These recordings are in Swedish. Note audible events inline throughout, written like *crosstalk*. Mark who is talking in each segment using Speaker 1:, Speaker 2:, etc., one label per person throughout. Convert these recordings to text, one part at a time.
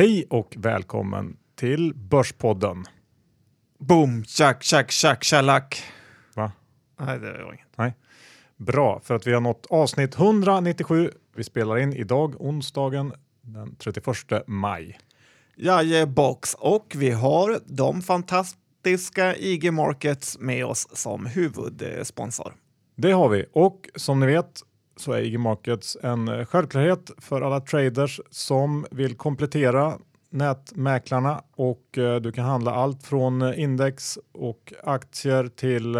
Speaker 1: Hej och välkommen till Börspodden.
Speaker 2: Boom, tjack, tjack, tjack, tjalack.
Speaker 1: Va?
Speaker 2: Nej, det var inget.
Speaker 1: Nej. Bra, för att vi har nått avsnitt 197. Vi spelar in idag onsdagen den 31 maj.
Speaker 2: Jajebox, och vi har de fantastiska IG Markets med oss som huvudsponsor.
Speaker 1: Det har vi och som ni vet så är IG Markets en eh, självklarhet för alla traders som vill komplettera nätmäklarna och eh, du kan handla allt från eh, index och aktier till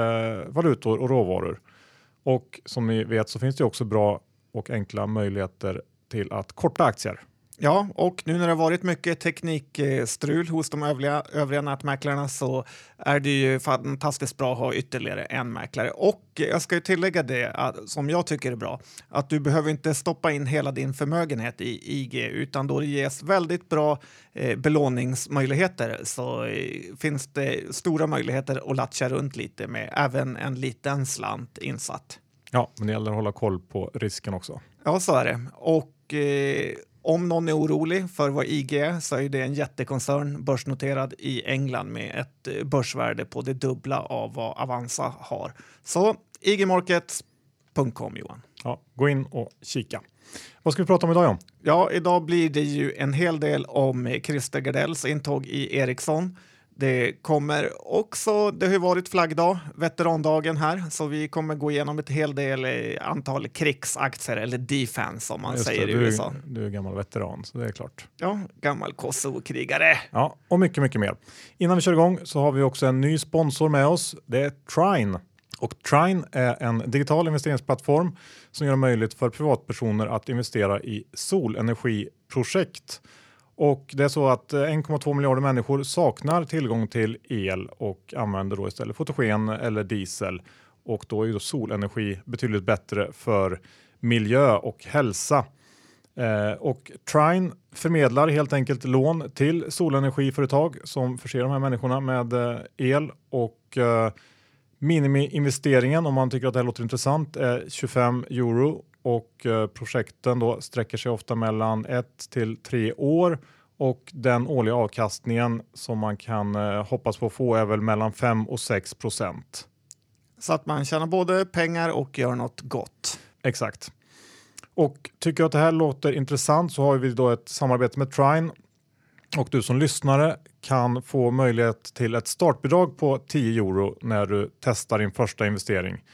Speaker 1: valutor och råvaror. Och som ni vet så finns det också bra och enkla möjligheter till att korta aktier.
Speaker 2: Ja, och nu när det har varit mycket teknikstrul hos de övriga, övriga nätmäklarna så är det ju fantastiskt bra att ha ytterligare en mäklare. Och jag ska ju tillägga det att, som jag tycker är bra, att du behöver inte stoppa in hela din förmögenhet i IG utan då det ges väldigt bra eh, belåningsmöjligheter så eh, finns det stora möjligheter att latcha runt lite med även en liten slant insatt.
Speaker 1: Ja, men det gäller att hålla koll på risken också.
Speaker 2: Ja, så är det. Och eh, om någon är orolig för vad IG är så är det en jättekoncern börsnoterad i England med ett eh, börsvärde på det dubbla av vad Avanza har. Så igmarkets.com Johan.
Speaker 1: Ja, gå in och kika. Vad ska vi prata om idag John?
Speaker 2: Ja, idag blir det ju en hel del om Christer Gardells intåg i Ericsson. Det kommer också, det har ju varit flaggdag, veterandagen här, så vi kommer gå igenom ett hel del antal krigsaktier, eller defense som man
Speaker 1: Just
Speaker 2: säger
Speaker 1: det,
Speaker 2: i
Speaker 1: du,
Speaker 2: USA.
Speaker 1: Du är gammal veteran, så det är klart.
Speaker 2: Ja, gammal Kosovo-krigare.
Speaker 1: Ja, och mycket, mycket mer. Innan vi kör igång så har vi också en ny sponsor med oss. Det är Trine. Och Trine är en digital investeringsplattform som gör det möjligt för privatpersoner att investera i solenergiprojekt. Och det är så att eh, 1,2 miljarder människor saknar tillgång till el och använder då istället fotogen eller diesel. Och då är ju då solenergi betydligt bättre för miljö och hälsa. Eh, och Trine förmedlar helt enkelt lån till solenergiföretag som förser de här människorna med eh, el och eh, minimiinvesteringen om man tycker att det här låter intressant är 25 euro och eh, projekten då sträcker sig ofta mellan 1 till 3 år och den årliga avkastningen som man kan eh, hoppas på att få är väl mellan 5 och 6 procent.
Speaker 2: Så att man tjänar både pengar och gör något gott.
Speaker 1: Exakt. Och tycker att det här låter intressant så har vi då ett samarbete med Trine och du som lyssnare kan få möjlighet till ett startbidrag på 10 euro när du testar din första investering.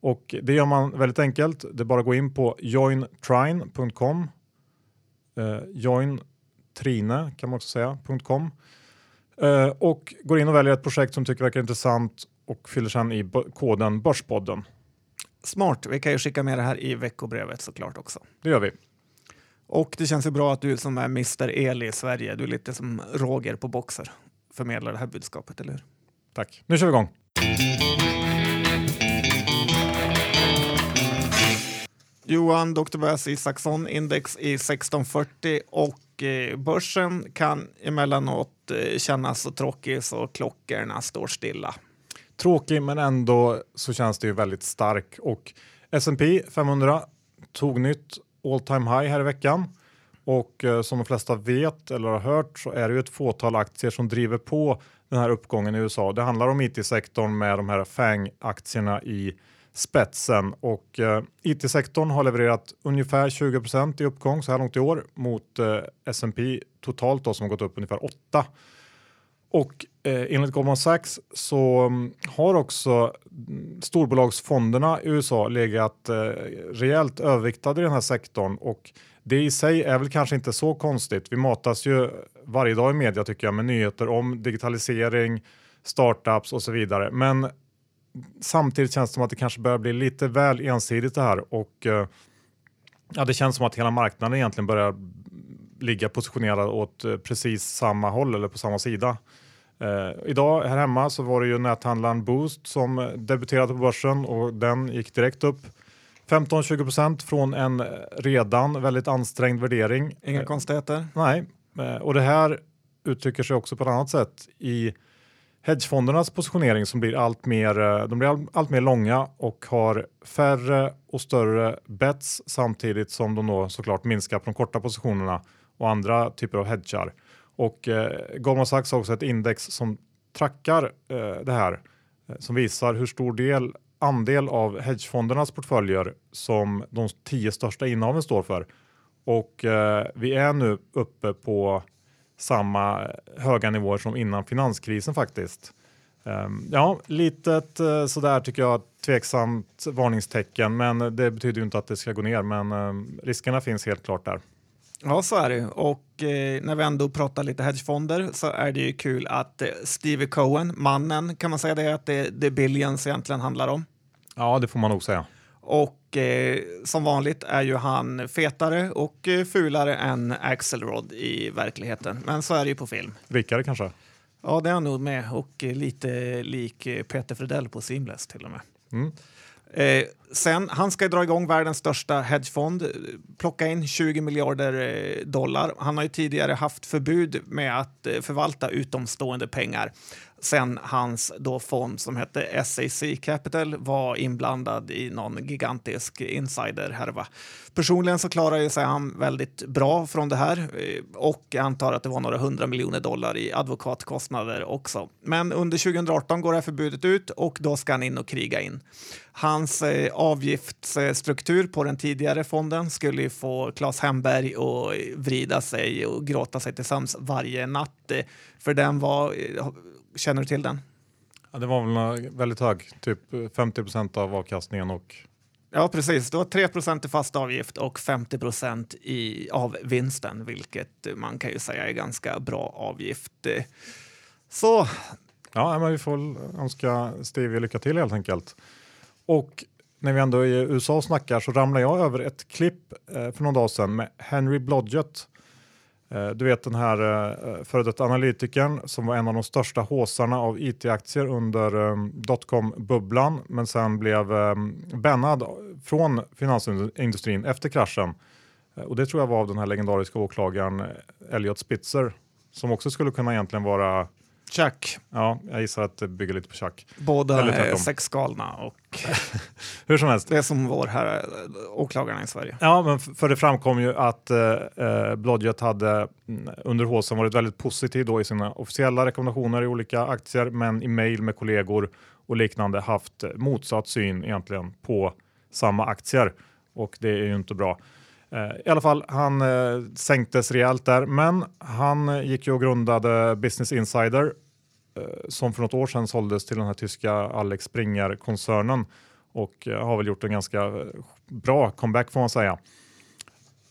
Speaker 1: Och det gör man väldigt enkelt. Det är bara att gå in på jointrine.com. Eh, jointrine kan man också säga, .com. Eh, och går in och väljer ett projekt som tycker verkar intressant och fyller sedan i koden Börspodden.
Speaker 2: Smart. Vi kan ju skicka med det här i veckobrevet såklart också.
Speaker 1: Det gör vi.
Speaker 2: Och det känns ju bra att du som är Mr El i Sverige, du är lite som Roger på Boxer, förmedlar det här budskapet, eller hur?
Speaker 1: Tack. Nu kör vi igång.
Speaker 2: Johan, Dr. Bass Isaksson, index i 1640 och eh, börsen kan emellanåt eh, kännas så tråkig så klockorna står stilla.
Speaker 1: Tråkig men ändå så känns det ju väldigt stark och S&P 500 tog nytt all time high här i veckan och eh, som de flesta vet eller har hört så är det ju ett fåtal aktier som driver på den här uppgången i USA. Det handlar om IT-sektorn med de här FANG-aktierna i spetsen och eh, IT-sektorn har levererat ungefär 20% i uppgång så här långt i år mot eh, S&P totalt då, som har gått upp ungefär 8 och eh, enligt Goldman Sachs så um, har också mm, storbolagsfonderna i USA legat eh, rejält överviktade i den här sektorn och det i sig är väl kanske inte så konstigt. Vi matas ju varje dag i media tycker jag med nyheter om digitalisering, startups och så vidare. Men samtidigt känns det som att det kanske börjar bli lite väl ensidigt det här och eh, ja, det känns som att hela marknaden egentligen börjar ligga positionerad åt eh, precis samma håll eller på samma sida. Eh, idag här hemma så var det ju näthandlaren Boost som debuterade på börsen och den gick direkt upp 15-20% från en redan väldigt ansträngd värdering.
Speaker 2: Inga konstigheter.
Speaker 1: Nej, eh, och det här uttrycker sig också på ett annat sätt i hedgefondernas positionering som blir allt mer, eh, de blir all, allt mer långa och har färre och större bets samtidigt som de då såklart minskar på de korta positionerna och andra typer av hedgar. Och eh, Goldman Sachs har också ett index som trackar eh, det här eh, som visar hur stor del andel av hedgefondernas portföljer som de tio största innehaven står för. Och eh, vi är nu uppe på samma höga nivåer som innan finanskrisen faktiskt. Um, ja, litet uh, sådär tycker jag tveksamt varningstecken, men det betyder ju inte att det ska gå ner. Men um, riskerna finns helt klart där.
Speaker 2: Ja, så är det. Och eh, när vi ändå pratar lite hedgefonder så är det ju kul att eh, Stevie Cohen, mannen, kan man säga det, att det, det Billions egentligen handlar om?
Speaker 1: Ja, det får man nog säga.
Speaker 2: Och eh, som vanligt är ju han fetare och eh, fulare än Axelrod i verkligheten. Men så är det ju på film.
Speaker 1: Rikare kanske?
Speaker 2: Ja, det är han nog med och eh, lite lik Peter Fredell på Seamless till och med. Mm. Eh, sen, han ska dra igång världens största hedgefond, plocka in 20 miljarder eh, dollar. Han har ju tidigare haft förbud med att eh, förvalta utomstående pengar sen hans då fond som hette SAC Capital var inblandad i någon gigantisk insiderhärva. Personligen så klarade sig han väldigt bra från det här eh, och jag antar att det var några hundra miljoner dollar i advokatkostnader också. Men under 2018 går det här förbudet ut och då ska han in och kriga in. Hans eh, avgiftsstruktur på den tidigare fonden skulle få Claes Hemberg att eh, vrida sig och gråta sig till sömns varje natt. Eh, för den var Känner du till den?
Speaker 1: Ja, det var väl väldigt hög, typ 50 procent av avkastningen och
Speaker 2: Ja, precis. Det var 3 procent i fast avgift och 50 procent av vinsten, vilket man kan ju säga är ganska bra avgift. Så.
Speaker 1: Ja, men vi får önska Stevie lycka till helt enkelt. Och när vi ändå är i USA och snackar så ramlar jag över ett klipp eh, för någon dag sedan med Henry Blodgett Eh, du vet den här eh, före detta analytikern som var en av de största håsarna av it-aktier under um, dotcom-bubblan men sen blev um, bannad från finansindustrin efter kraschen. Eh, och det tror jag var av den här legendariska åklagaren Elliot Spitzer som också skulle kunna egentligen vara
Speaker 2: Chuck.
Speaker 1: Ja, jag gissar att det bygger lite på Chuck.
Speaker 2: Båda är sexgalna och *laughs*
Speaker 1: hur som helst.
Speaker 2: Det är som vår här åklagarna i Sverige.
Speaker 1: Ja, men för det framkom ju att eh, Blodgett hade mm, under håsen varit väldigt positiv då i sina officiella rekommendationer i olika aktier, men i mejl med kollegor och liknande haft motsatt syn egentligen på samma aktier och det är ju inte bra. Eh, I alla fall, han eh, sänktes rejält där, men han gick ju och grundade Business Insider eh, som för något år sedan såldes till den här tyska Alex Springer-koncernen och eh, har väl gjort en ganska eh, bra comeback får man säga.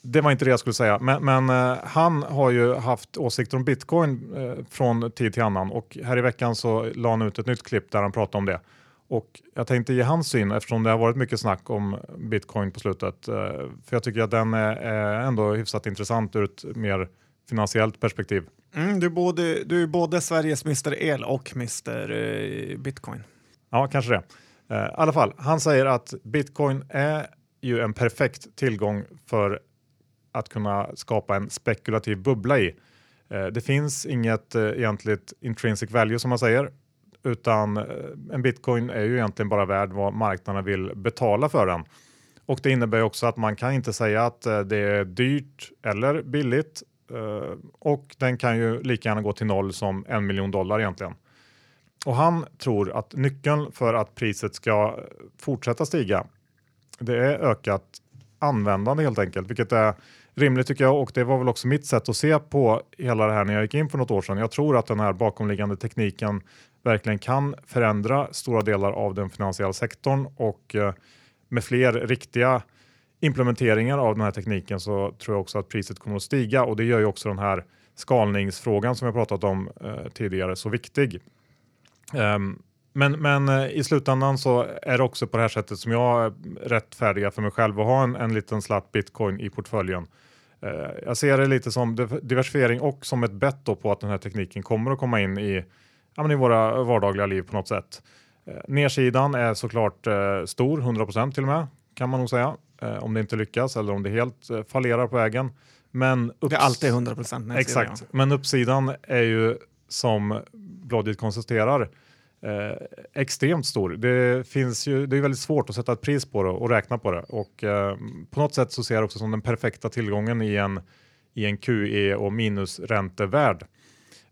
Speaker 1: Det var inte det jag skulle säga, men, men han har ju haft åsikter om bitcoin från tid till annan och här i veckan så la han ut ett nytt klipp där han pratade om det. Och jag tänkte ge hans syn eftersom det har varit mycket snack om bitcoin på slutet. Eh, för jag tycker att den är ändå hyfsat intressant ur ett mer finansiellt perspektiv.
Speaker 2: Mm, du, är både, du är både Sveriges Mr El och Mr eh, Bitcoin.
Speaker 1: Ja, kanske det. Eh, I alla fall, han säger att bitcoin är ju en perfekt tillgång för att kunna skapa en spekulativ bubbla i. Det finns inget egentligt intrinsic value som man säger utan eh, en bitcoin är ju egentligen bara värd vad marknaden vill betala för den. Och det innebär också att man kan inte säga att eh, det är dyrt eller billigt eh, och den kan ju lika gärna gå till noll som en miljon dollar egentligen. Och han tror att nyckeln för att priset ska fortsätta stiga det är ökat användande helt enkelt, vilket är rimligt tycker jag och det var väl också mitt sätt att se på hela det här när jag gick in för något år sedan. Jag tror att den här bakomliggande tekniken verkligen kan förändra stora delar av den finansiella sektorn och eh, med fler riktiga implementeringar av den här tekniken så tror jag också att priset kommer att stiga och det gör ju också den här skalningsfrågan som jag pratat om eh, tidigare så viktig. Um, men, men eh, i slutändan så är det också på det här sättet som jag rättfärdigar för mig själv att ha en, en liten slatt bitcoin i portföljen. Eh, jag ser det lite som diversifiering och som ett bett på att den här tekniken kommer att komma in i ja, i våra vardagliga liv på något sätt. Eh, nersidan är såklart eh, stor, 100% till och med kan man nog säga. Eh, om det inte lyckas eller om det helt fallerar på vägen. Men
Speaker 2: det är alltid 100% nedsida.
Speaker 1: Exakt, ja. men uppsidan är ju som Blodgett konstaterar eh, extremt stor. Det, finns ju, det är väldigt svårt att sätta ett pris på det och räkna på det och eh, på något sätt så ser jag också som den perfekta tillgången i en, i en QE och minusräntevärld.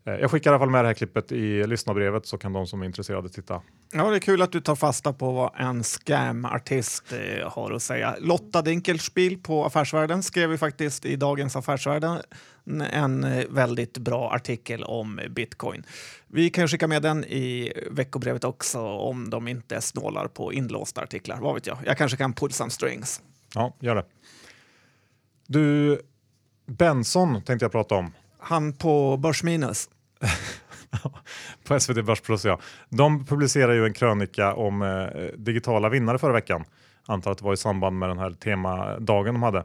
Speaker 1: Eh, jag skickar i alla fall med det här klippet i lyssnarbrevet så kan de som är intresserade titta.
Speaker 2: Ja, det är kul att du tar fasta på vad en scam-artist eh, har att säga. Lotta Dinkelspiel på Affärsvärlden skrev ju faktiskt i dagens Affärsvärlden en eh, väldigt bra artikel om bitcoin. Vi kan skicka med den i veckobrevet också om de inte snålar på inlåsta artiklar. Vad vet jag? Jag kanske kan pull some strings.
Speaker 1: Ja, gör det. Du, Benson tänkte jag prata om.
Speaker 2: Han på Börsminus. *laughs*
Speaker 1: på SVT Börsplus, ja. De publicerar ju en krönika om eh, digitala vinnare förra veckan. Antar att det var i samband med den här temadagen de hade.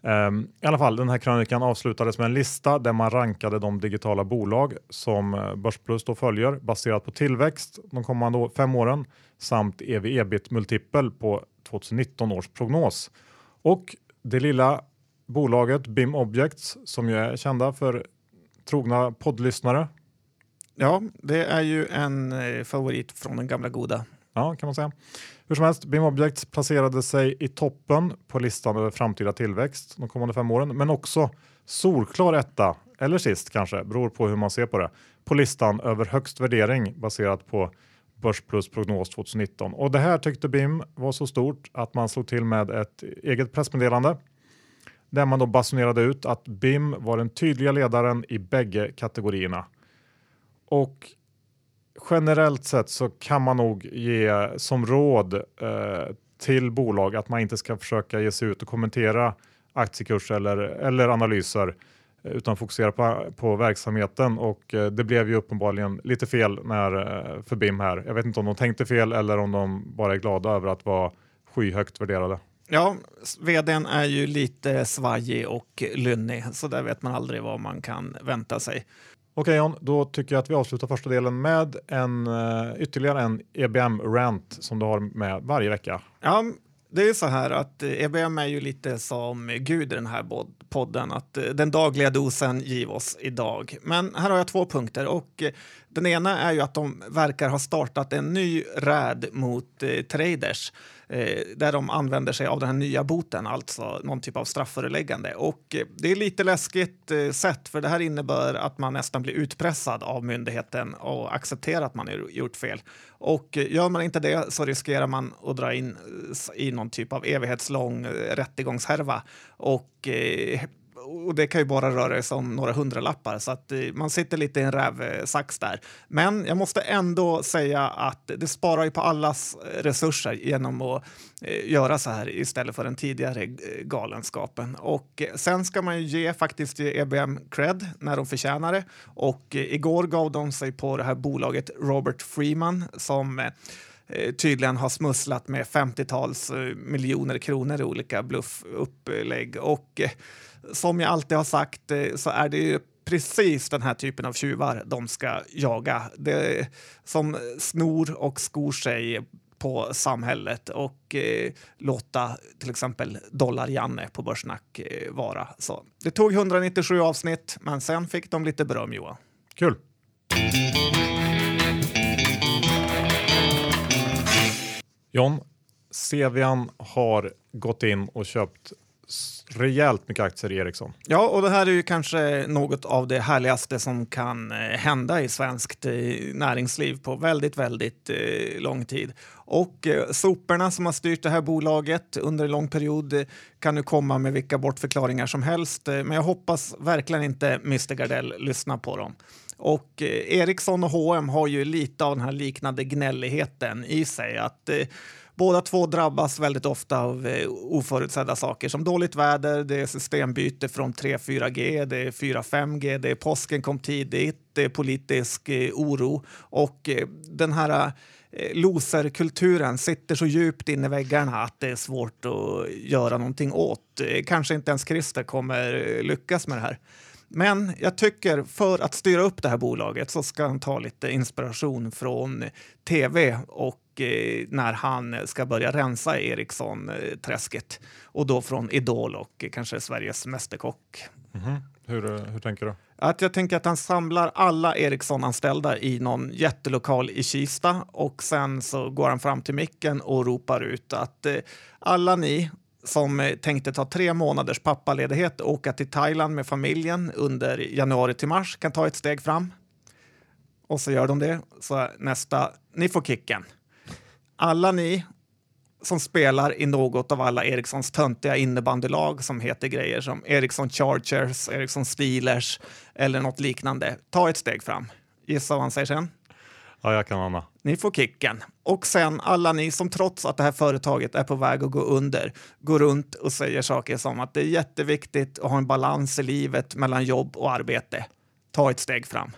Speaker 1: Um, I alla fall, den här krönikan avslutades med en lista där man rankade de digitala bolag som eh, Börsplus då följer baserat på tillväxt de kommande fem åren samt ev-ebit-multipel på 2019 års prognos. Och det lilla bolaget BIM Objects som ju är kända för trogna poddlyssnare.
Speaker 2: Ja, det är ju en eh, favorit från den gamla goda.
Speaker 1: Ja, kan man säga. Hur som helst, BIM Objects placerade sig i toppen på listan över framtida tillväxt de kommande fem åren, men också solklar etta, eller sist kanske, beror på hur man ser på det, på listan över högst värdering baserat på Börsplus prognos 2019. Och det här tyckte BIM var så stort att man slog till med ett eget pressmeddelande där man då basunerade ut att BIM var den tydliga ledaren i bägge kategorierna. Och generellt sett så kan man nog ge som råd eh, till bolag att man inte ska försöka ge sig ut och kommentera aktiekurser eller, eller analyser eh, utan fokusera på, på verksamheten och eh, det blev ju uppenbarligen lite fel när, eh, för BIM här. Jag vet inte om de tänkte fel eller om de bara är glada över att vara skyhögt värderade.
Speaker 2: Ja, vdn är ju lite svajig och lynnig, så där vet man aldrig vad man kan vänta sig.
Speaker 1: Okej John, då tycker jag att vi avslutar första delen med en, uh, ytterligare en EBM-rant som du har med varje vecka.
Speaker 2: Ja, det är så här att EBM är ju lite som Gud i den här podden, att eh, den dagliga dosen giv oss idag. Men här har jag två punkter och eh, den ena är ju att de verkar ha startat en ny räd mot eh, traders eh, där de använder sig av den här nya boten, alltså någon typ av straffföreläggande. Och eh, det är lite läskigt eh, för det här innebär att man nästan blir utpressad av myndigheten och accepterar att man har gjort fel. Och eh, gör man inte det så riskerar man att dra in eh, i någon typ av evighetslång eh, rättegångshärva och eh, och det kan ju bara röra sig om några hundralappar så att eh, man sitter lite i en rävsax där. Men jag måste ändå säga att det sparar ju på allas eh, resurser genom att eh, göra så här istället för den tidigare galenskapen. Och sen ska man ju ge faktiskt ge EBM cred när de förtjänar det. Och igår gav de sig på det här bolaget Robert Freeman som tydligen har smusslat med 50-tals miljoner kronor i olika bluffupplägg. Och som jag alltid har sagt eh, så är det ju precis den här typen av tjuvar de ska jaga. Det, som snor och skor sig på samhället och eh, låta till exempel Dollar-Janne på Börssnack eh, vara. Så det tog 197 avsnitt, men sen fick de lite beröm, Johan.
Speaker 1: Kul! John, Sevian har gått in och köpt rejält mycket aktier i Ericsson.
Speaker 2: Ja, och det här är ju kanske något av det härligaste som kan eh, hända i svenskt eh, näringsliv på väldigt, väldigt eh, lång tid. Och soporna som har styrt det här bolaget under en lång period kan nu komma med vilka bortförklaringar som helst. Men jag hoppas verkligen inte Mr Gardell lyssnar på dem. Och Ericsson och H&M har ju lite av den här liknande gnälligheten i sig. att Båda två drabbas väldigt ofta av eh, oförutsedda saker som dåligt väder, det är systembyte från 3-4G, det är 4-5G, det är påsken kom tidigt, det är politisk eh, oro och eh, den här eh, loserkulturen sitter så djupt in i väggarna att det är svårt att göra någonting åt. Eh, kanske inte ens Christer kommer eh, lyckas med det här. Men jag tycker för att styra upp det här bolaget så ska han ta lite inspiration från tv och Eh, när han ska börja rensa Ericsson-träsket. Och då från Idol och kanske Sveriges Mästerkock.
Speaker 1: Mm -hmm. hur, eh, hur tänker du?
Speaker 2: Att jag tänker att han samlar alla Ericsson-anställda i någon jättelokal i Kista och sen så går han fram till micken och ropar ut att eh, alla ni som tänkte ta tre månaders pappaledighet och åka till Thailand med familjen under januari till mars kan ta ett steg fram. Och så gör de det. Så nästa, ni får kicken. Alla ni som spelar i något av alla Ericssons töntiga innebandylag som heter grejer som Ericsson Chargers, Ericsson Steelers eller något liknande. Ta ett steg fram. Gissa vad han säger sen?
Speaker 1: Ja, jag kan ana.
Speaker 2: Ni får kicken. Och sen alla ni som trots att det här företaget är på väg att gå under går runt och säger saker som att det är jätteviktigt att ha en balans i livet mellan jobb och arbete. Ta ett steg fram.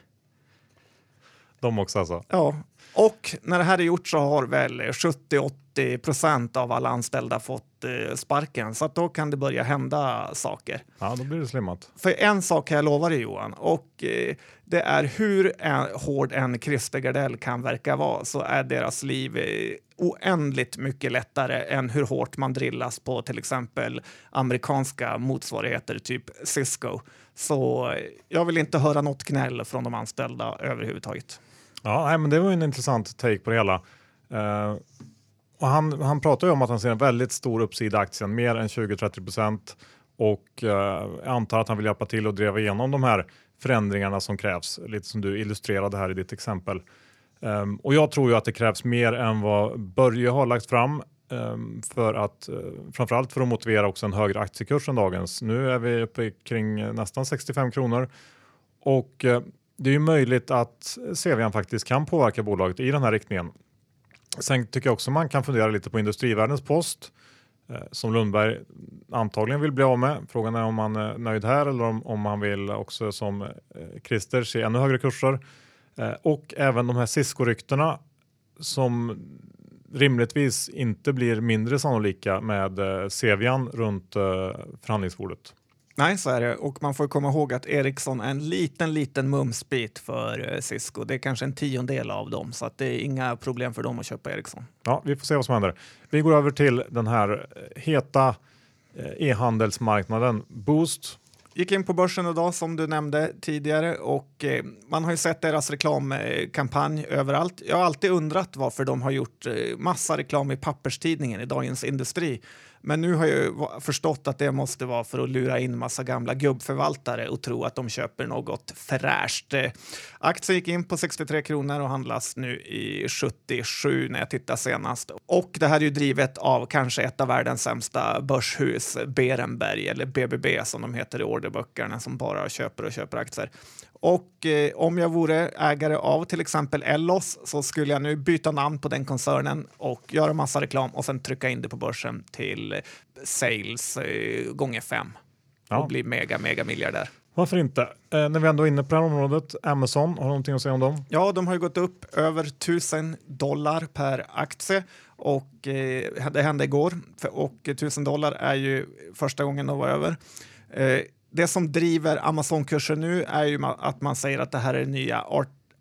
Speaker 1: De också alltså?
Speaker 2: Ja, och när det här är gjort så har väl 70-80 procent av alla anställda fått eh, sparken, så att då kan det börja hända saker.
Speaker 1: Ja, då blir det slimmat.
Speaker 2: För en sak kan jag lova dig Johan, och eh, det är hur hård en Christer Gardell kan verka vara så är deras liv eh, oändligt mycket lättare än hur hårt man drillas på till exempel amerikanska motsvarigheter, typ Cisco. Så eh, jag vill inte höra något gnäll från de anställda överhuvudtaget.
Speaker 1: Ja, nej, men det var ju en intressant take på det hela. Uh, och han, han pratar ju om att han ser en väldigt stor uppsida i aktien, mer än 20-30 procent. Och uh, jag antar att han vill hjälpa till och driva igenom de här förändringarna som krävs, lite som du illustrerade här i ditt exempel. Um, och jag tror ju att det krävs mer än vad Börje har lagt fram um, för att uh, framförallt för att motivera också en högre aktiekurs än dagens. Nu är vi uppe kring nästan 65 kronor och uh, det är ju möjligt att CVN faktiskt kan påverka bolaget i den här riktningen. Sen tycker jag också man kan fundera lite på industrivärldens post eh, som Lundberg antagligen vill bli av med. Frågan är om man är nöjd här eller om, om man vill också som eh, Christer se ännu högre kurser. Eh, och även de här Cisco-ryktena som rimligtvis inte blir mindre sannolika med Cevian runt förhandlingsbordet.
Speaker 2: Nej, så är det. Och man får komma ihåg att Ericsson är en liten, liten mumsbit för eh, Cisco. Det är kanske en tiondel av dem, så att det är inga problem för dem att köpa Ericsson.
Speaker 1: Ja, vi får se vad som händer. Vi går över till den här eh, heta eh, e-handelsmarknaden Boost.
Speaker 2: Gick in på börsen idag som du nämnde tidigare och eh, man har ju sett deras reklamkampanj överallt. Jag har alltid undrat varför de har gjort eh, massa reklam i papperstidningen i Dagens Industri men nu har jag förstått att det måste vara för att lura in massa gamla gubbförvaltare och tro att de köper något fräscht. Eh, aktien gick in på 63 kronor och handlas nu i 77 när jag tittar senast. Och det här är ju drivet av kanske ett av världens sämsta börshus, Berenberg eller BBB som de heter i orderböckerna som bara köper och köper aktier. Och eh, om jag vore ägare av till exempel Ellos så skulle jag nu byta namn på den koncernen och göra massa reklam och sen trycka in det på börsen till sales eh, gånger fem ja. och bli mega, mega miljardär.
Speaker 1: Varför inte? Eh, när vi ändå är inne på det här området, Amazon, har du någonting att säga om dem?
Speaker 2: Ja, de har ju gått upp över 1000 dollar per aktie och eh, det hände igår och 1000 dollar är ju första gången de var över. Det som driver Amazon-kursen nu är ju att man säger att det här är det nya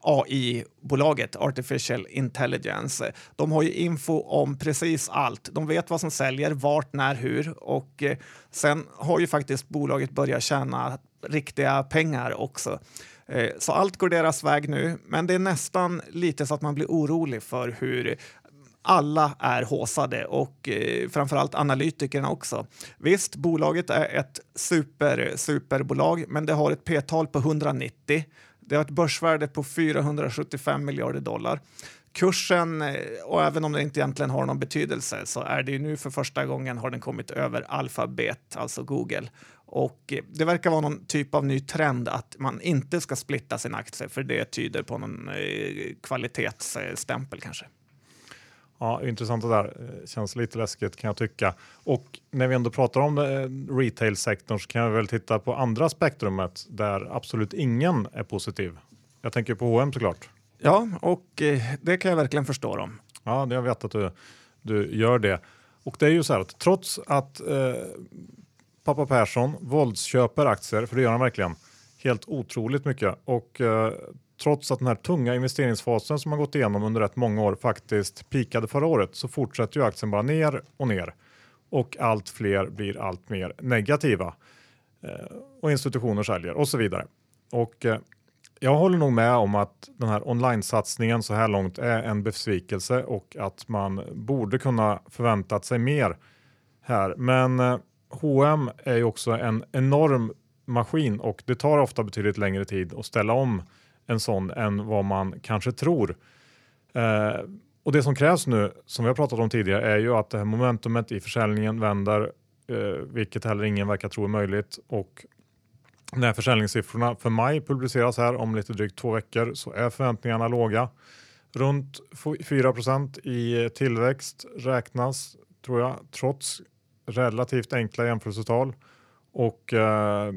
Speaker 2: AI-bolaget, Artificial Intelligence. De har ju info om precis allt. De vet vad som säljer, vart, när, hur och eh, sen har ju faktiskt bolaget börjat tjäna riktiga pengar också. Eh, så allt går deras väg nu, men det är nästan lite så att man blir orolig för hur alla är håsade och eh, framförallt analytikerna också. Visst, bolaget är ett super, superbolag, men det har ett p-tal på 190. Det har ett börsvärde på 475 miljarder dollar. Kursen, eh, och även om det inte egentligen har någon betydelse, så är det ju nu för första gången har den kommit över Alphabet, alltså Google. Och eh, det verkar vara någon typ av ny trend att man inte ska splitta sin aktie, för det tyder på någon eh, kvalitetsstämpel kanske.
Speaker 1: Ja, intressant det där. Eh, känns lite läskigt kan jag tycka. Och när vi ändå pratar om eh, retail-sektorn så kan jag väl titta på andra spektrumet där absolut ingen är positiv. Jag tänker på H&M såklart.
Speaker 2: Ja, och eh, det kan jag verkligen förstå dem.
Speaker 1: Ja, det jag vet att du, du gör det. Och det är ju så här att trots att eh, pappa Persson våldsköper aktier, för det gör han verkligen, helt otroligt mycket och eh, trots att den här tunga investeringsfasen som har gått igenom under rätt många år faktiskt pikade förra året så fortsätter ju aktien bara ner och ner och allt fler blir allt mer negativa eh, och institutioner säljer och så vidare. Och eh, jag håller nog med om att den här online-satsningen så här långt är en besvikelse och att man borde kunna förväntat sig mer här. Men H&M är ju också en enorm maskin och det tar ofta betydligt längre tid att ställa om en sån än vad man kanske tror. Eh, och det som krävs nu, som vi har pratat om tidigare, är ju att det här momentumet i försäljningen vänder, eh, vilket heller ingen verkar tro är möjligt. Och när försäljningssiffrorna för maj publiceras här om lite drygt två veckor så är förväntningarna låga. Runt 4% i tillväxt räknas, tror jag, trots relativt enkla jämförelsetal. Och eh,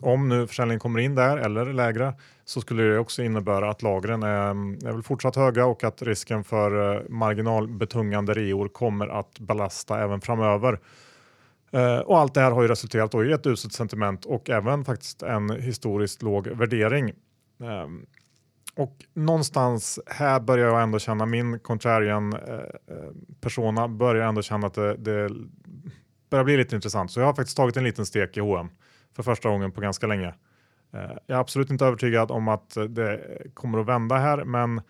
Speaker 1: om nu försäljningen kommer in där eller lägre så skulle det också innebära att lagren är, är väl fortsatt höga och att risken för eh, marginalbetungande reor kommer att belasta även framöver. Uh, och allt det här har ju resulterat i ett uselt sentiment och även faktiskt en historiskt låg värdering. Um, och någonstans här börjar jag ändå känna min contrarian uh, persona börjar ändå känna att det, det, börjar bli lite intressant. Så jag har faktiskt tagit en liten stek i H&M för första gången på ganska länge. Eh, jag är absolut inte övertygad om att det kommer att vända här, men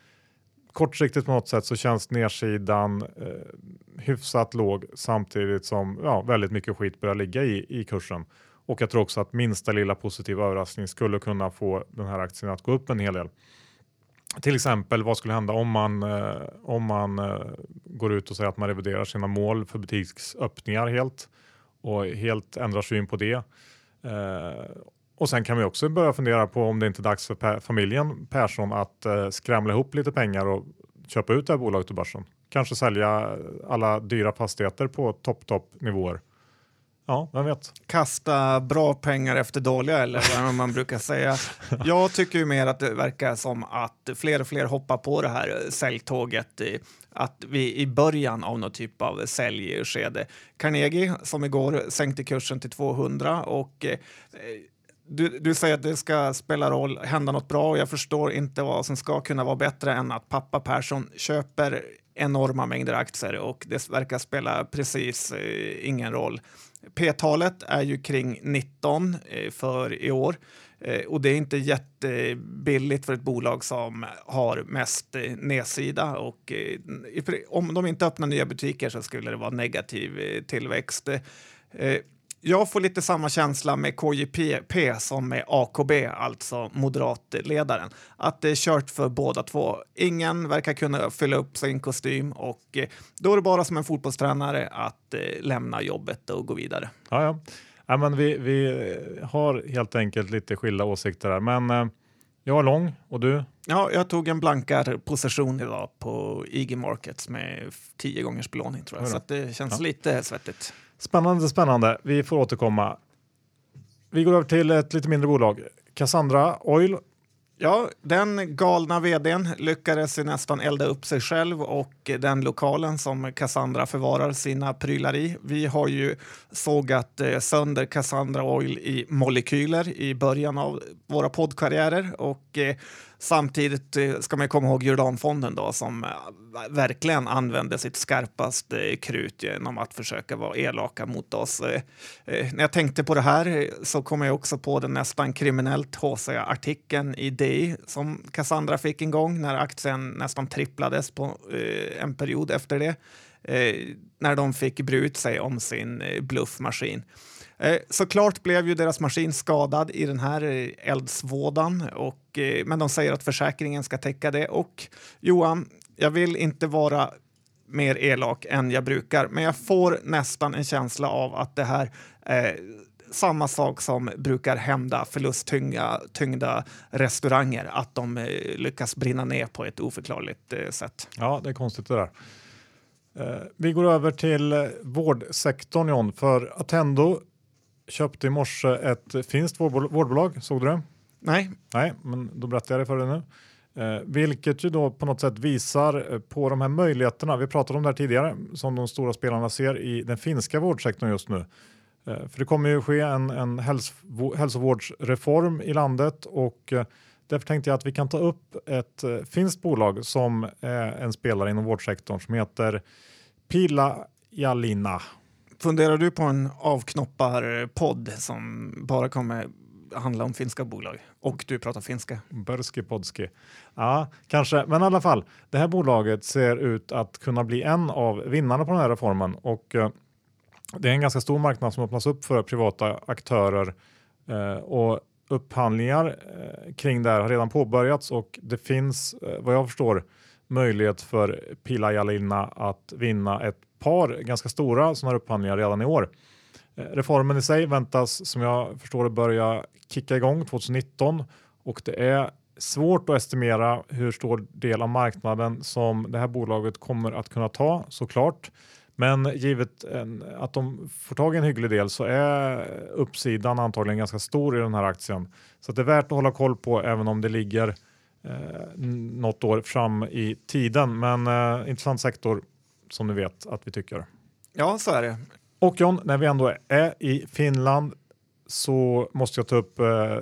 Speaker 1: kortsiktigt på något sätt så känns nedsidan eh, hyfsat låg samtidigt som ja, väldigt mycket skit börjar ligga i, i kursen. Och jag tror också att minsta lilla positiva överraskning skulle kunna få den här aktien att gå upp en hel del. Till exempel vad skulle hända om man, eh, om man eh, går ut och säger att man reviderar sina mål för butiksöppningar helt och helt ändrar syn på det. Eh, och sen kan vi också börja fundera på om det inte är dags för familjen Persson att eh, skramla ihop lite pengar och köpa ut det här bolaget ur börsen. Kanske sälja alla dyra fastigheter på topp topp nivåer. Ja, vem vet?
Speaker 2: Kasta bra pengar efter dåliga eller vad *laughs* man brukar säga. Jag tycker ju mer att det verkar som att fler och fler hoppar på det här säljtåget. Att vi i början av någon typ av säljskede. Carnegie som igår sänkte kursen till 200 och eh, du, du säger att det ska spela roll, hända något bra och jag förstår inte vad som ska kunna vara bättre än att pappa Persson köper enorma mängder aktier och det verkar spela precis eh, ingen roll. P-talet är ju kring 19 eh, för i år eh, och det är inte jättebilligt för ett bolag som har mest eh, nedsida och eh, om de inte öppnar nya butiker så skulle det vara negativ eh, tillväxt. Eh, jag får lite samma känsla med KJP som med AKB, alltså moderatledaren. Att det är kört för båda två. Ingen verkar kunna fylla upp sin kostym och eh, då är det bara som en fotbollstränare att eh, lämna jobbet och gå vidare.
Speaker 1: Ja, ja. ja men vi, vi har helt enkelt lite skilda åsikter här, men eh, jag är lång och du?
Speaker 2: Ja, jag tog en blankare position idag på IG Markets med tio gångers belåning tror jag, så det känns ja. lite svettigt.
Speaker 1: Spännande, spännande. Vi får återkomma. Vi går över till ett lite mindre bolag. Cassandra Oil.
Speaker 2: Ja, den galna vdn lyckades nästan elda upp sig själv och den lokalen som Cassandra förvarar sina prylar i. Vi har ju sågat eh, sönder Cassandra Oil i molekyler i början av våra poddkarriärer och eh, Samtidigt eh, ska man komma ihåg Jordanfonden då, som eh, verkligen använde sitt skarpaste krut genom att försöka vara elaka mot oss. Eh, när jag tänkte på det här så kom jag också på den nästan kriminellt haussiga artikeln i DI som Cassandra fick en gång när aktien nästan tripplades på en period efter det. När de fick bre ut sig om sin bluffmaskin. Eh, såklart blev ju deras maskin skadad i den här eh, eldsvådan, och, eh, men de säger att försäkringen ska täcka det. Och Johan, jag vill inte vara mer elak än jag brukar, men jag får nästan en känsla av att det här är samma sak som brukar hända förlusttyngda tyngda restauranger, att de eh, lyckas brinna ner på ett oförklarligt sätt.
Speaker 1: Ja, det är konstigt det där. Vi går över till vårdsektorn John, för Attendo köpte i morse ett finskt vårdbolag, såg du det?
Speaker 2: Nej.
Speaker 1: Nej, men då berättar jag det för dig nu. Eh, vilket ju då på något sätt visar eh, på de här möjligheterna, vi pratade om det här tidigare, som de stora spelarna ser i den finska vårdsektorn just nu. Eh, för det kommer ju ske en, en häls hälsovårdsreform i landet och eh, därför tänkte jag att vi kan ta upp ett eh, finskt bolag som är en spelare inom vårdsektorn som heter Pila Jalina
Speaker 2: Funderar du på en avknopparpodd som bara kommer handla om finska bolag och du pratar finska?
Speaker 1: Börski podski. Ja, kanske, men i alla fall. Det här bolaget ser ut att kunna bli en av vinnarna på den här reformen och eh, det är en ganska stor marknad som öppnas upp för privata aktörer eh, och upphandlingar eh, kring det här har redan påbörjats och det finns eh, vad jag förstår möjlighet för Pila Jalina att vinna ett par ganska stora sådana här upphandlingar redan i år. Eh, reformen i sig väntas som jag förstår det börja kicka igång 2019 och det är svårt att estimera hur stor del av marknaden som det här bolaget kommer att kunna ta såklart. Men givet en, att de får tag i en hygglig del så är uppsidan antagligen ganska stor i den här aktien. Så det är värt att hålla koll på även om det ligger eh, något år fram i tiden. Men eh, intressant sektor som ni vet att vi tycker.
Speaker 2: Ja, så är det.
Speaker 1: Och John, när vi ändå är i Finland så måste jag ta upp eh,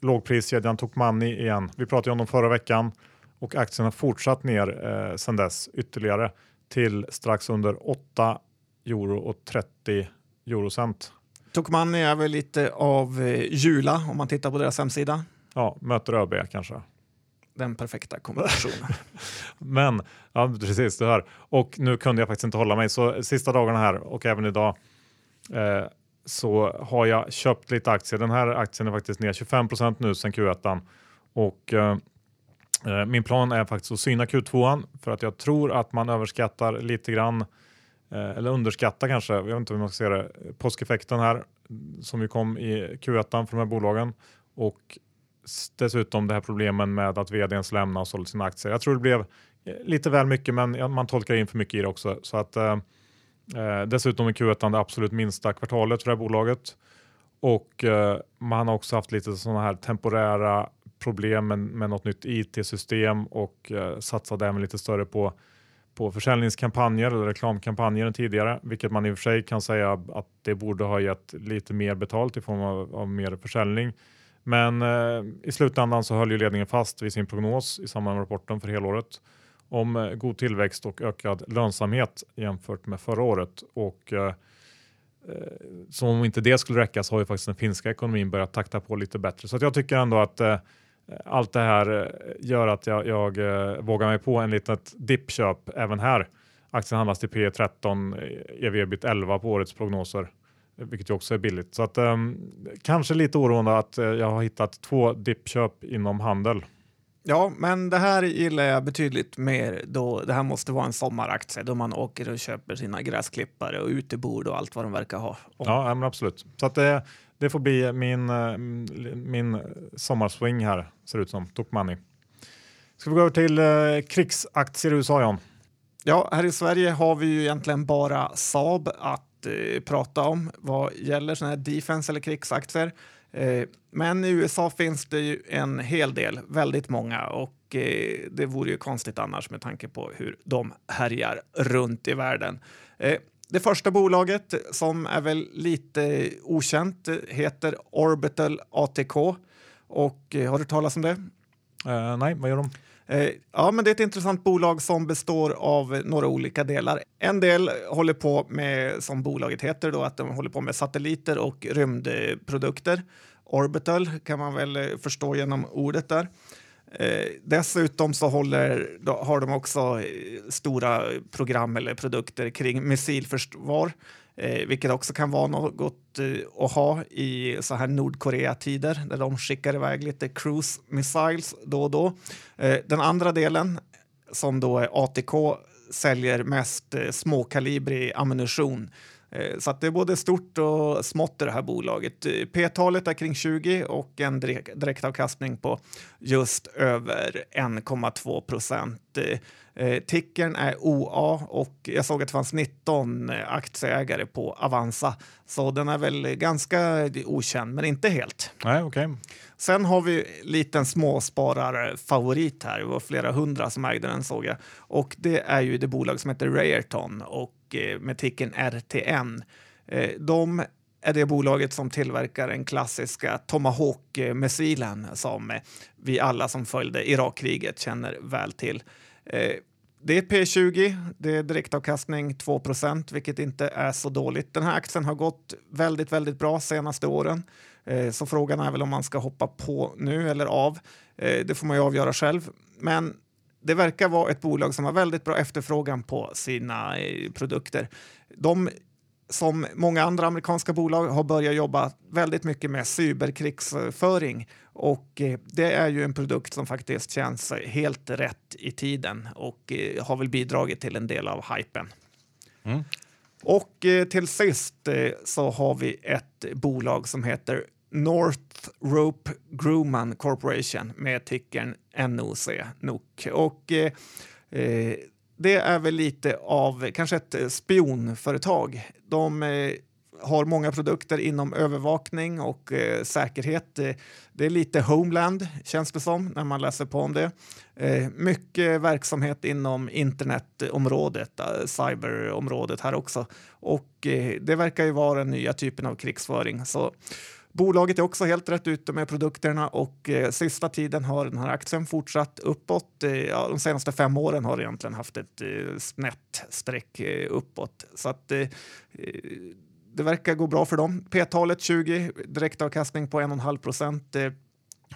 Speaker 1: lågpriskedjan Tokmanni igen. Vi pratade om dem förra veckan och aktien har fortsatt ner eh, sedan dess ytterligare till strax under 8 euro och 30 eurocent.
Speaker 2: Tokmanni är väl lite av eh, Jula om man tittar på deras hemsida.
Speaker 1: Ja, möter ÖB kanske.
Speaker 2: Den perfekta kombinationen. *laughs*
Speaker 1: Men, ja precis du hör. Och nu kunde jag faktiskt inte hålla mig så sista dagarna här och även idag eh, så har jag köpt lite aktier. Den här aktien är faktiskt ner 25 procent nu sedan Q1 och eh, eh, min plan är faktiskt att syna Q2 för att jag tror att man överskattar lite grann eh, eller underskattar kanske, jag vet inte hur man ska säga det, påskeffekten här som ju kom i Q1 för de här bolagen och dessutom det här problemen med att vdn lämnar och sålde sina aktier. Jag tror det blev eh, lite väl mycket men man tolkar in för mycket i det också så att eh, eh dessutom är Q1 det absolut minsta kvartalet för det här bolaget. Och eh, man har också haft lite sådana här temporära problem med, med något nytt IT-system och eh, satsade även lite större på, på försäljningskampanjer eller reklamkampanjer än tidigare, vilket man i och för sig kan säga att det borde ha gett lite mer betalt i form av, av mer försäljning. Men eh, i slutändan så höll ju ledningen fast vid sin prognos i samband med rapporten för helåret om eh, god tillväxt och ökad lönsamhet jämfört med förra året. Och eh, eh som om inte det skulle räcka så har ju faktiskt den finska ekonomin börjat takta på lite bättre. Så jag tycker ändå att eh, allt det här eh, gör att jag, jag eh, vågar mig på en litet dippköp även här. Aktien handlas till P 13, ev ebit 11 på årets prognoser, vilket ju också är billigt. Så att, kanske lite oroande att jag har hittat två dippköp inom handel.
Speaker 2: Ja, men det här gillar jag betydligt mer då det här måste vara en sommaraktie då man åker och köper sina gräsklippare och utebord och allt vad de verkar ha.
Speaker 1: Ja, men absolut. Så att det, det får bli min, eh, min sommarswing här, ser ut som. Tokmanni. Ska vi gå över till eh, krigsaktier i USA, John?
Speaker 2: Ja, här i Sverige har vi ju egentligen bara Saab att eh, prata om vad gäller sådana här defense eller krigsaktier. Eh, men i USA finns det ju en hel del, väldigt många och eh, det vore ju konstigt annars med tanke på hur de härjar runt i världen. Eh, det första bolaget som är väl lite okänt heter Orbital ATK och eh, har du talat om det?
Speaker 1: Uh, nej, vad gör de?
Speaker 2: Eh, ja, men det är ett intressant bolag som består av några olika delar. En del håller på med, som bolaget heter, då, att de håller på med satelliter och rymdprodukter. Orbital kan man väl eh, förstå genom ordet där. Eh, dessutom så håller, då, har de också eh, stora program eller produkter kring missilförsvar, eh, vilket också kan vara något eh, att ha i så här Nordkorea-tider där de skickar iväg lite cruise missiles då och då. Eh, den andra delen som då är ATK säljer mest eh, småkalibrig ammunition Eh, så att det är både stort och smått i det här bolaget. Eh, P-talet är kring 20 och en direktavkastning på just över 1,2 procent. Eh, tickern är OA och jag såg att det fanns 19 aktieägare på Avanza. Så den är väl ganska okänd, men inte helt.
Speaker 1: Nej, okay.
Speaker 2: Sen har vi en liten småspararfavorit här. Det var flera hundra som ägde den såg jag. Och det är ju det bolag som heter Rayerton och Eh, med ticken RTN. Eh, de är det bolaget som tillverkar den klassiska Tomahawk-missilen som vi alla som följde Irakkriget känner väl till. Eh, det är P20, det är direktavkastning 2% vilket inte är så dåligt. Den här aktien har gått väldigt, väldigt bra senaste åren. Så frågan är väl om man ska hoppa på nu eller av. Det får man ju avgöra själv. Men det verkar vara ett bolag som har väldigt bra efterfrågan på sina eh, produkter. De som många andra amerikanska bolag har börjat jobba väldigt mycket med cyberkrigsföring och eh, det är ju en produkt som faktiskt känns helt rätt i tiden och eh, har väl bidragit till en del av hypen. Mm. Och till sist så har vi ett bolag som heter Northrop Grumman Corporation med tickern NOC, NOC. Och eh, eh, det är väl lite av kanske ett spionföretag. De eh, har många produkter inom övervakning och eh, säkerhet. Eh, det är lite Homeland, känns det som, när man läser på om det. Eh, mycket verksamhet inom internetområdet, eh, cyberområdet här också. Och eh, det verkar ju vara den nya typen av krigsföring. Så Bolaget är också helt rätt ute med produkterna och eh, sista tiden har den här aktien fortsatt uppåt. Eh, ja, de senaste fem åren har egentligen haft ett eh, snett streck eh, uppåt. Så att eh, eh det verkar gå bra för dem. P-talet 20, direktavkastning på 1,5 procent. Eh,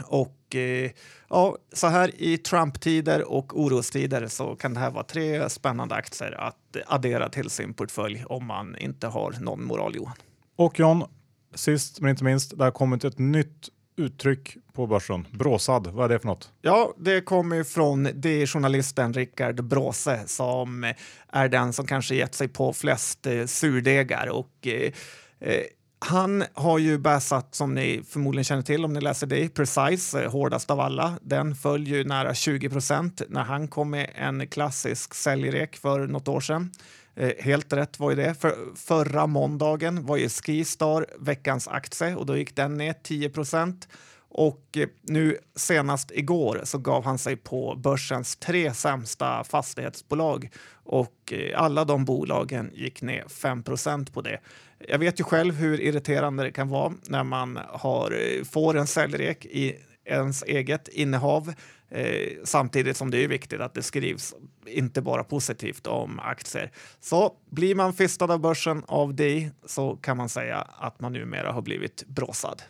Speaker 2: och eh, ja, så här i Trump-tider och orostider så kan det här vara tre spännande aktier att addera till sin portfölj om man inte har någon moral, Johan.
Speaker 1: Och John, sist men inte minst, det har kommit ett nytt uttryck på börsen. Bråsad, vad är det för något?
Speaker 2: Ja, det kommer från det journalisten Rickard Bråse som är den som kanske gett sig på flest eh, surdegar och eh, eh han har ju bäsat, som ni förmodligen känner till om ni läser det, Precise, eh, hårdast av alla. Den föll ju nära 20 procent när han kom med en klassisk säljrek för något år sedan. Eh, helt rätt var ju det. För, förra måndagen var ju Skistar veckans aktie och då gick den ner 10 procent. Och eh, nu senast igår så gav han sig på börsens tre sämsta fastighetsbolag och eh, alla de bolagen gick ner 5% på det. Jag vet ju själv hur irriterande det kan vara när man har, får en säljrek i ens eget innehav eh, samtidigt som det är viktigt att det skrivs inte bara positivt om aktier. Så blir man fistad av börsen av dig så kan man säga att man numera har blivit bråsad.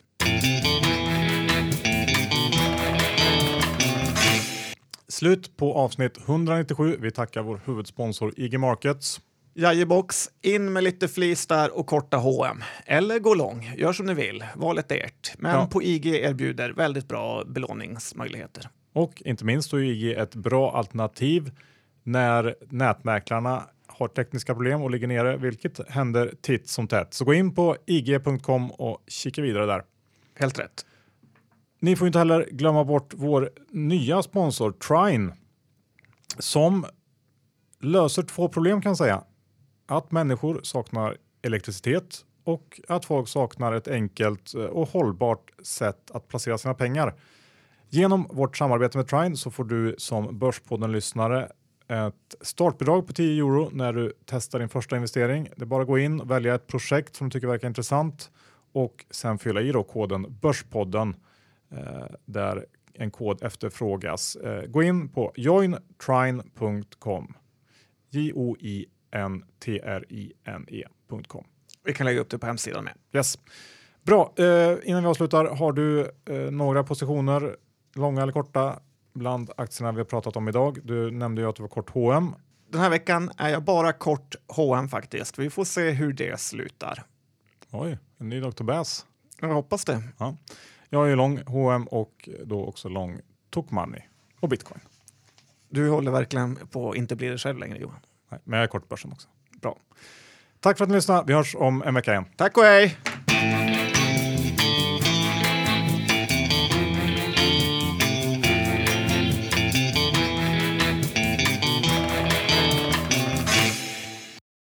Speaker 1: Slut på avsnitt 197. Vi tackar vår huvudsponsor IG Markets.
Speaker 2: Jajebox, in med lite flis där och korta H&M. Eller gå lång, gör som ni vill. Valet är ert. Men ja. på IG erbjuder väldigt bra belåningsmöjligheter.
Speaker 1: Och inte minst är IG ett bra alternativ när nätmäklarna har tekniska problem och ligger nere, vilket händer titt som tätt. Så gå in på ig.com och kika vidare där.
Speaker 2: Helt rätt.
Speaker 1: Ni får inte heller glömma bort vår nya sponsor Trine som löser två problem kan jag säga. Att människor saknar elektricitet och att folk saknar ett enkelt eh, och hållbart sätt att placera sina pengar. Genom vårt samarbete med Trine så får du som Börspodden-lyssnare ett startbidrag på 10 euro när du testar din första investering. Det är bara att gå in och välja ett projekt som du tycker verkar intressant och sen fylla i då koden Börspodden eh, där en kod efterfrågas. Eh, gå in på jointrine.com. J-O-I-N-T-R-I-N-E.com.
Speaker 2: Vi kan lägga upp det på hemsidan med.
Speaker 1: Yes. Bra, eh, innan vi avslutar, har du eh, några positioner, långa eller korta, bland aktierna vi har pratat om idag? Du nämnde ju att du var kort H&M.
Speaker 2: Den här veckan är jag bara kort H&M faktiskt. Vi får se hur det slutar.
Speaker 1: Oj, en ny Dr. Bass.
Speaker 2: Jag hoppas det.
Speaker 1: Ja. Jag är lång H&M och då också lång Tokmanni och bitcoin.
Speaker 2: Du håller verkligen på att inte bli det själv längre Johan.
Speaker 1: Nej, men jag är kort på börsen också.
Speaker 2: Bra.
Speaker 1: Tack för att ni lyssnade. Vi hörs om en vecka igen.
Speaker 2: Tack och hej!